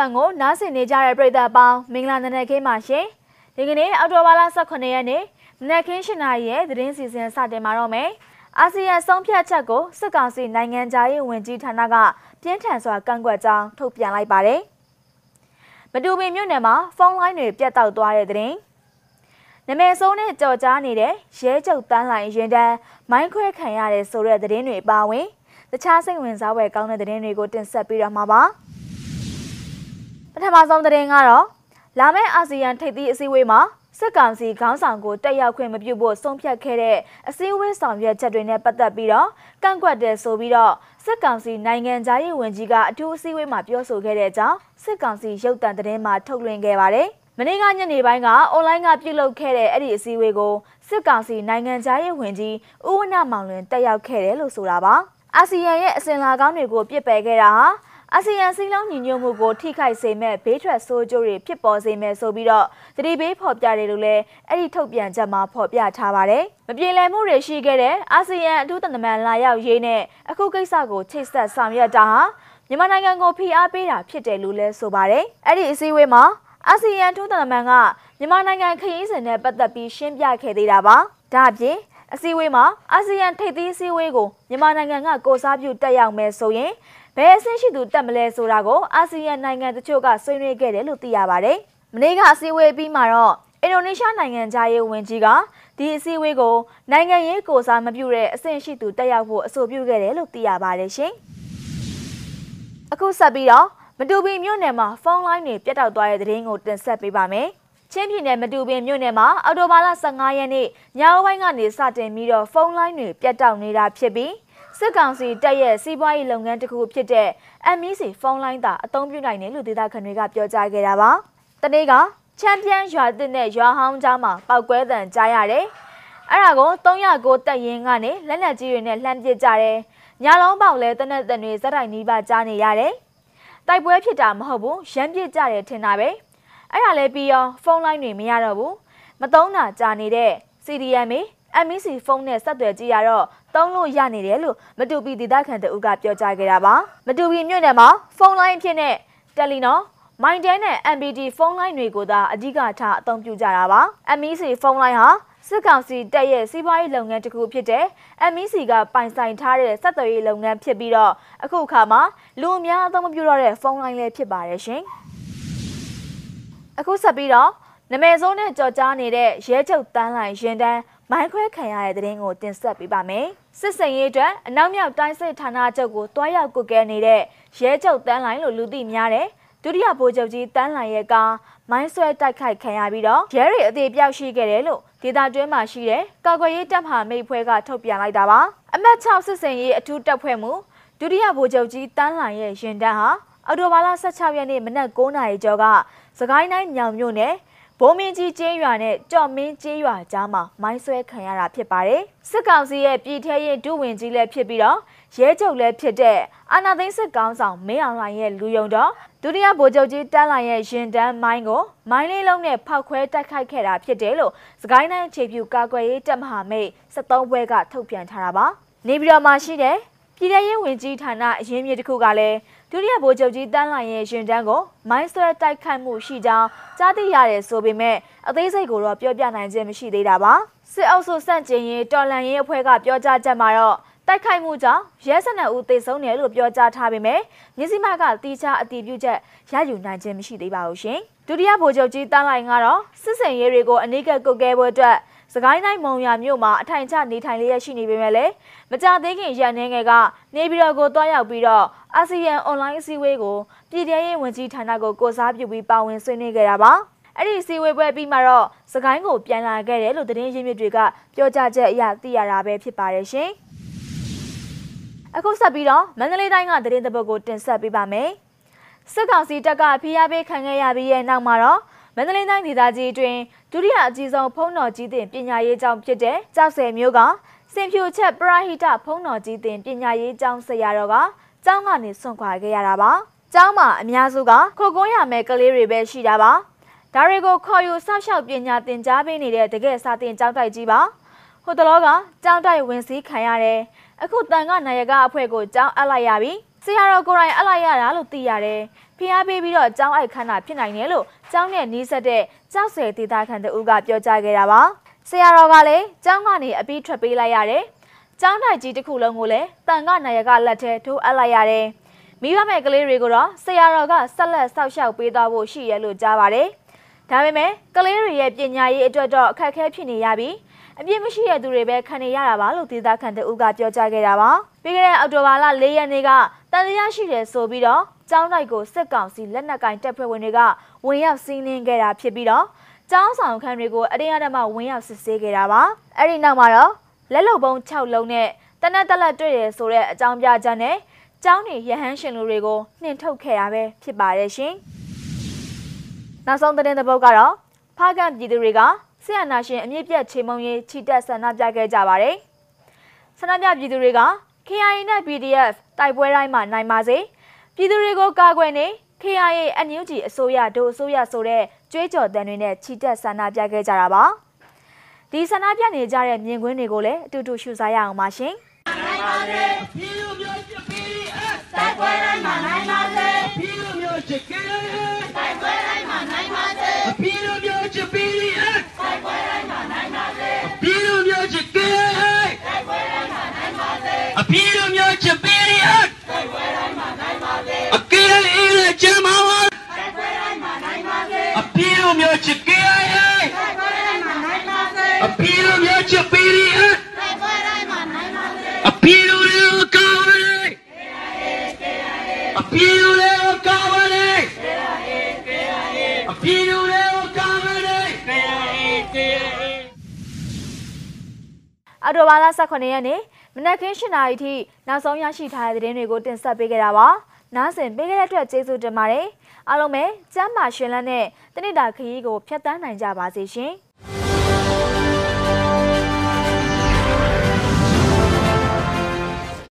FM ကိုနားဆင်နေကြတဲ့ပရိသတ်အပေါင်းမင်္ဂလာနံနက်ခင်းပါရှင်။ဒီကနေ့အောက်တိုဘာလ18ရက်နေ့နနက်ခင်းရှင်နာရီရဲ့သတင်းစီစဉ်စတင်มาတော့မယ်။အာဆီယံဆုံးဖြတ်ချက်ကိုစစ်ကောင်စီနိုင်ငံသားရေးဝန်ကြီးဌာနကပြင်းထန်စွာကန့်ကွက်ကြောင်းထုတ်ပြန်လိုက်ပါတယ်။မတူပင်မြို့နယ်မှာဖုန်းလိုင်းတွေပြတ်တောက်သွားတဲ့သတင်း။နမယ်ဆုံးနဲ့ကြော်ကြားနေတဲ့ရဲကျုပ်တန်းလိုင်းရင်တန်းမိုင်းခွဲခံရတဲ့ဆိုတဲ့သတင်းတွေပါဝင် တခြားစိတ်ဝင်စားဖွယ်ကောင်းတဲ့သတင်းတွေကိုတင်ဆက်ပေးတော့မှာပါ။ပ ထမဆုံးသတင်းကတော့လာမယ့်အာဆီယံထိပ်သီးအစည်းအဝေးမှာစစ်ကောင်စီခေါင်းဆောင်ကိုတက်ရောက်ခွင့်မပြုဖို့ဆုံးဖြတ်ခဲ့တဲ့အစည်းအဝေးဆောင်ရွက်ချက်တွေနဲ့ပတ်သက်ပြီးတော့ကန့်ကွက်တယ်ဆိုပြီးတော့စစ်ကောင်စီနိုင်ငံသားရေးဝန်ကြီးကအထူးအစည်းအဝေးမှာပြောဆိုခဲ့တဲ့အကြောင်းစစ်ကောင်စီရုပ်သံသတင်းမှာထုတ်လွှင့်ခဲ့ပါတယ်။မနေ့ကညနေပိုင်းကအွန်လိုင်းကပြုလုပ်ခဲ့တဲ့အဲ့ဒီအစည်းအဝေးကိုစစ်ကောင်စီနိုင်ငံသားရေးဝန်ကြီးဦးဝနမောင်လွင်တက်ရောက်ခဲ့တယ်လို့ဆိုတာပါ။အာဆီယံရဲ့အစဉ်လာကောင်းတွေကိုပြစ်ပယ်ခဲ့တာဟာ အာဆီယံစည်းလုံးညီညွတ်မှုကိုထိခိုက်စေမဲ့ဘေးထွက်ဆိုးကျိုးတွေဖြစ်ပေါ်စေမဲ့ဆိုပြီးတော့သတိပေးဖော်ပြတယ်လို့လည်းအဲ့ဒီထုတ်ပြန်ချက်မှာဖော်ပြထားပါတယ်။မပြေလည်မှုတွေရှိခဲ့တဲ့အာဆီယံအထူးတန်တမန်လာရောက်ရေးနဲ့အခုကိစ္စကိုချိတ်ဆက်ဆောင်ရွက်တာဟာမြန်မာနိုင်ငံကိုဖိအားပေးတာဖြစ်တယ်လို့လည်းဆိုပါတယ်။အဲ့ဒီအစည်းအဝေးမှာအာဆီယံထူးတန်တမန်ကမြန်မာနိုင်ငံခရီးစဉ်နဲ့ပတ်သက်ပြီးရှင်းပြခဲ့သေးတာပါ။ဒါအပြင်အစည်းအဝေးမှာအာဆီယံထိပ်သီးအစည်းအဝေးကိုမြန်မာနိုင်ငံကကိုစားပြုတက်ရောက်မယ်ဆိုရင် ဘယ်အဆင့်ရှိသူတက်မလဲဆိုတာကိုအာဆီယံနိုင်ငံတချို့ကဆွေးနွေးခဲ့တယ်လို့သိရပါတယ်။မနေ့ကအစည်းအဝေးပြီးမှတော့အင်ဒိုနီးရှားနိုင်ငံသားရေးဝန်ကြီးကဒီအစည်းအဝေးကိုနိုင်ငံရေးကိုစားမပြုတဲ့အဆင့်ရှိသူတက်ရောက်ဖို့အဆိုပြုခဲ့တယ်လို့သိရပါတယ်ရှင်။အခုဆက်ပြီးတော့မတူပီမြို့နယ်မှာဖုန်းလိုင်းတွေပြတ်တောက်သွားတဲ့သတင်းကိုတင်ဆက်ပေးပါမယ်။ချင်းပြည်နယ်မတူပင်မြို့နယ်မှာအော်တိုဘာလ15ရက်နေ့ညအပိုင်းကနေစတင်ပြီးတော့ဖုန်းလိုင်းတွေပြတ်တောက်နေတာဖြစ်ပြီး စစ်ကောင်စီတပ်ရဲ့စီးပွားရေးလုပ်ငန်းတစ်ခုဖြစ်တဲ့ MEC ဖုန်းလိုင်းသာအသုံးပြုနိုင်တယ်လို့ဒေသခံတွေကပြောကြားခဲ့တာပါ။တနေ့ကချန်ပီယံရွာတစ်နဲ့ရွာဟောင်းကြားမှာပောက်ကွဲတံကြားရတယ်။အဲ့ဒါကို309တက်ရင်ကနေလက်နက်ကြီးတွေနဲ့လှမ်းပစ်ကြတယ်။ညလုံးပေါက်လဲတနက်တန်တွေဇက်တိုင်နီးပါကြားနေရတယ်။တိုက်ပွဲဖြစ်တာမဟုတ်ဘူးရမ်းပစ်ကြတယ်ထင်တာပဲ။အဲ့ဒါလည်းပြီးရောဖုန်းလိုင်းတွေမရတော့ဘူး။မတုံးတာကြာနေတဲ့ CDM MEC ဖုန်းနဲ့ဆက်သွယ်ကြည့်ရတော့ တုံးလို့ရနေတယ်လို့မတူပီဒေသခံတအုပ်ကပြောကြားခဲ့တာပါမတူပီမြို့နယ်မှာဖုန်းလိုင်းအဖြစ်နဲ့တယ်လီနော်မိုင်တဲနဲ့ MBD ဖုန်းလိုင်းတွေကိုသာအဓိကထားအသုံးပြုကြတာပါ MEC ဖုန်းလိုင်းဟာစစ်ကောင်စီတပ်ရဲ့စီးပွားရေးလုပ်ငန်းတစ်ခုဖြစ်တဲ့ MEC ကပိုင်ဆိုင်ထားတဲ့ဆက်သွယ်ရေးလုပ်ငန်းဖြစ်ပြီးတော့အခုအခါမှာလူအများအသုံးမပြုတော့တဲ့ဖုန်းလိုင်းလည်းဖြစ်ပါတယ်ရှင်အခုဆက်ပြီးတော့ နမဲစိုးနဲ့ကြော်ကြားနေတဲ့ရဲချုပ်တန်းလိုင်ရင်တန်းမိုင်းခွဲခံရတဲ့တဲ့ရင်ကိုတင်ဆက်ပေးပါမယ်။စစ်စင်ရေးအတွက်အနောက်မြောက်တိုင်းစစ်ဌာနချုပ်ကိုတွားရောက်ကုတ်ကဲနေတဲ့ရဲချုပ်တန်းလိုင်းလို့လူသိများတယ်။ဒုတိယဗိုလ်ချုပ်ကြီးတန်းလိုင်းရဲ့ကားမိုင်းဆွဲတိုက်ခိုက်ခံရပြီးတော့ရဲတွေအသေးပြောက်ရှိခဲ့တယ်လို့ဒေတာတွင်းမှာရှိတဲ့ကာကွယ်ရေးတပ်မဟာမိတ်ဖွဲ့ကထုတ်ပြန်လိုက်တာပါ။အမတ်6စစ်စင်ရေးအထူးတပ်ဖွဲ့မှုဒုတိယဗိုလ်ချုပ်ကြီးတန်းလိုင်းရဲ့ရင်တန်းဟာအော်တိုဘာလ16ရက်နေ့မနက်9:00နာရီကျော်ကစကိုင်းတိုင်းမြောင်မြို့နယ် ဘိုးမင်းကြီးကျေးရွာနဲ့ကြော့မင်းကျေးရွာကြားမှာမိုင်းဆွဲခံရတာဖြစ်ပါတယ်။စစ်ကောင်စီရဲ့ပြည်ထရေးဒုဝင်ကြီးလည်းဖြစ်ပြီးတော့ရဲချုပ်လည်းဖြစ်တဲ့အာနာသိန်းစစ်ကောင်ဆောင်မင်းအောင်လှိုင်ရဲ့လူယုံတော်ဒုတိယဗိုလ်ချုပ်ကြီးတန်းလှိုင်ရဲ့ရင်တန်းမိုင်းကိုမိုင်းလေးလုံးနဲ့ဖောက်ခွဲတိုက်ခိုက်ခဲ့တာဖြစ်တယ်လို့စကိုင်းတိုင်းအခြေပြုကာကွယ်ရေးတပ်မဟာမိတ်73ဘွဲကထုတ်ပြန်ထားတာပါ။နေပြည်တော်မှာရှိတဲ့ပြည်ထရေးဝင်ကြီးဌာနအရင်းမြစ်တစ်ခုကလည်း ဒုတိယဗိုလ်ချုပ်ကြီးတန်းလိုင်ရဲ့ရင်တန်းကိုမိုင်းဆွဲတိုက်ခိုက်မှုရှိကြောင်းကြားသိရတယ်ဆိုပေမဲ့အသေးစိတ်ကိုတော့ပြောပြနိုင်ခြင်းမရှိသေးတာပါစစ်အုပ်စုစန့်ကျင်ရေးတော်လှန်ရေးအဖွဲ့ကပြောကြားချက်မှာတော့တိုက်ခိုက်မှုကြောင့်ရဲစနဦးသေဆုံးတယ်လို့ပြောကြားထားပေမဲ့မြစည်းမကတီချာအတီးပြုချက်ရယူနိုင်ခြင်းမရှိသေးပါဘူးရှင်ဒုတိယဗိုလ်ချုပ်ကြီးတန်းလိုင်ကတော့စစ်စင်ရေးတွေကိုအနိကကုတ်ကဲပွဲအတွက် စကိုင်းတိုင်းမုံရမြို့မှာအထိုင်ချနေထိုင်လျက်ရှိနေပေမဲ့လည်းမကြသေးခင်ရန်နေငယ်ကနေပြည်တော်ကိုတွားရောက်ပြီးတော့အာဆီယံအွန်လိုင်းအစည်းအဝေးကိုပြည်ထရေးဝန်ကြီးဌာနကိုကိုစားပြုပြီးပါဝင်ဆွေးနွေးခဲ့တာပါအဲ့ဒီစီဝေပွဲပြီးမှတော့စကိုင်းကိုပြန်လာခဲ့တယ်လို့သတင်းရင်းမြစ်တွေကပြောကြားချက်အရသိရတာပဲဖြစ်ပါတယ်ရှင်။အခုဆက်ပြီးတော့မန္တလေးတိုင်းကသတင်းတပုတ်ကိုတင်ဆက်ပေးပါမယ်။စစ်ကောင်စီတပ်ကဖိအားပေးခံခဲ့ရပြီးရဲ့နောက်မှာတော့ မန္တလေးတိုင်းဒေသကြီးအတွင်းဒုတိယအကြီးဆုံးဖုံးတော်ကြီးတင်ပညာရေးကျောင်းဖြစ်တဲ့ကြောက်ဆယ်မျိုးကစင်ဖြူချက်ပရဟိတဖုံးတော်ကြီးတင်ပညာရေးကျောင်းဆရာတော်ကကျောင်းကနေဆွန့်ခွာခဲ့ရတာပါ။ကျောင်းမှာအများစုကခိုကိုးရမယ်ကလေးတွေပဲရှိတာပါ။ဒါတွေကိုခေါ်ယူဆောက်ရှောက်ပညာသင်ကြားပေးနေတဲ့တကယ်စာသင်ကျောင်းတိုက်ကြီးပါ။ဟိုတလောကကျောင်းတိုက်ဝင်စည်းခံရတယ်။အခုတန်ကနာယကအဖွဲ့ကိုကျောင်းအပ်လိုက်ရပြီ။ ဆရာတော်ကိုယ်တိုင်အလိုက်ရတာလို့သိရတယ်ဖျားပေးပြီးတော့ကျောင်းအိုက်ခန်းတာဖြစ်နိုင်တယ်လို့ကျောင်းနဲ့နီးစပ်တဲ့ကျောက်ဆယ်ဒေတာခန်တူကပြောကြားခဲ့တာပါဆရာတော်ကလည်းကျောင်းကနေအပြီးထွက်ပေးလိုက်ရတယ်ကျောင်းထိုင်ကြီးတစ်ခုလုံးကိုလည်းတန်ခနာယကလက်ထဲထိုးအပ်လိုက်ရတယ်မိဘမဲ့ကလေးတွေကိုတော့ဆရာတော်ကဆက်လက်ဆောက်ရှောက်ပေးသွားဖို့ရှိရလို့ကြားပါတယ်ဒါပေမဲ့ကလေးတွေရဲ့ပညာရေးအတွက်တော့အခက်အခဲဖြစ်နေရပြီး အပြစ်မရှိတဲ့သူတွေပဲခံနေရတာပါလို့ဒေသခံတအုပ်ကပြောကြားခဲ့တာပါပြီးခဲ့တဲ့အောက်တိုဘာလ၄ရက်နေ့ကတန်တရားရှိတယ်ဆိုပြီးတော့ကျောင်းတိုက်ကိုစစ်ကောင်စီလက်နက်ကင်တပ်ဖွဲ့ဝင်တွေကဝင်ရောက်စီးနင်းခဲ့တာဖြစ်ပြီးတော့ကျောင်းဆောင်ခန်းတွေကိုအတင်းအဓမ္မဝင်ရောက်စစ်ဆေးခဲ့တာပါအဲ့ဒီနောက်မှာတော့လက်လုံပုံး6လုံးနဲ့တနက်တက်လက်တွေ့ရဆိုတဲ့အကြောင်းပြချက်နဲ့ကျောင်းနေရဟန်းရှင်လူတွေကိုနှင်ထုတ်ခဲ့တာပဲဖြစ်ပါတယ်ရှင်နောက်ဆုံးသတင်းတစ်ပုဒ်ကတော့ ဖားကန်ပြည်သူတွေကဆရာနာရှင်အမြင့်ပြတ်ချေမုံရေးခြိတက်ဆန္ဒပြခဲ့ကြပါတယ်ဆန္ဒပြပြည်သူတွေက KIA နဲ့ PDF တိုက်ပွဲတိုင်းမှာနိုင်ပါစေပြည်သူတွေကိုကာကွယ်နေ KIA အန်ယူဂျီအစိုးရဒိုအစိုးရဆိုတဲ့ကြွေးကြော်တန်တွေနဲ့ခြိတက်ဆန္ဒပြခဲ့ကြတာပါဒီဆန္ဒပြနေကြတဲ့မြင်ကွင်းတွေကိုလည်းအတူတူရှုစားရအောင်ပါရှင်ပြည်သူမျိုးချစ် PDF တိုက်ပွဲတိုင်းမှာနိုင်ပါစေပြည်သူမျိုးချစ် KIA တိုက်ပွဲတိုင်းမှာနိုင်ပါစေပြည်သူ မျိုးချစ် PDF တိုက်ပွဲတိုင်းမှာနိုင်ပါစေပြည်သူမျိုးချစ် KIA တိုက်ပွဲတိုင်းမှာနိုင်ပါစေပြည်သူမျိုးချစ် PDF တိုက်ပွဲတိုင်းမှာနိုင်ပါစေအကယ်၍ကျမ်းမာပါတိုက်ပွဲတိုင်းမှာနိုင်ပါစေပြည်သူမျိုးချစ် KIA တိုက်ပွဲတိုင်းမှာနိုင်ပါစေပြည်သူမျိုးချစ် PDF တိုက်ပွဲတိုင်းမှာနိုင်ပါစေအပြည်သူတွေကိုကောင်းပါလေအပြည်သူတွေကိုကောင်းပါလေအပြည်သူ အော်တိုဘာလ18ရက်နေ့မနက်ခင်း7:00နာရီထိနောက်ဆုံးရရှိထားတဲ့သတင်းတွေကိုတင်ဆက်ပေးခဲ့တာပါ။နားဆင်ပေးခဲ့တဲ့အတွက်ကျေးဇူးတင်ပါတယ်။အားလုံးပဲကျမ်းမာရှင်လန်းနဲ့တနစ်တာခရီးကိုဖျက်ဆီးနိုင်ကြပါစေရှင်။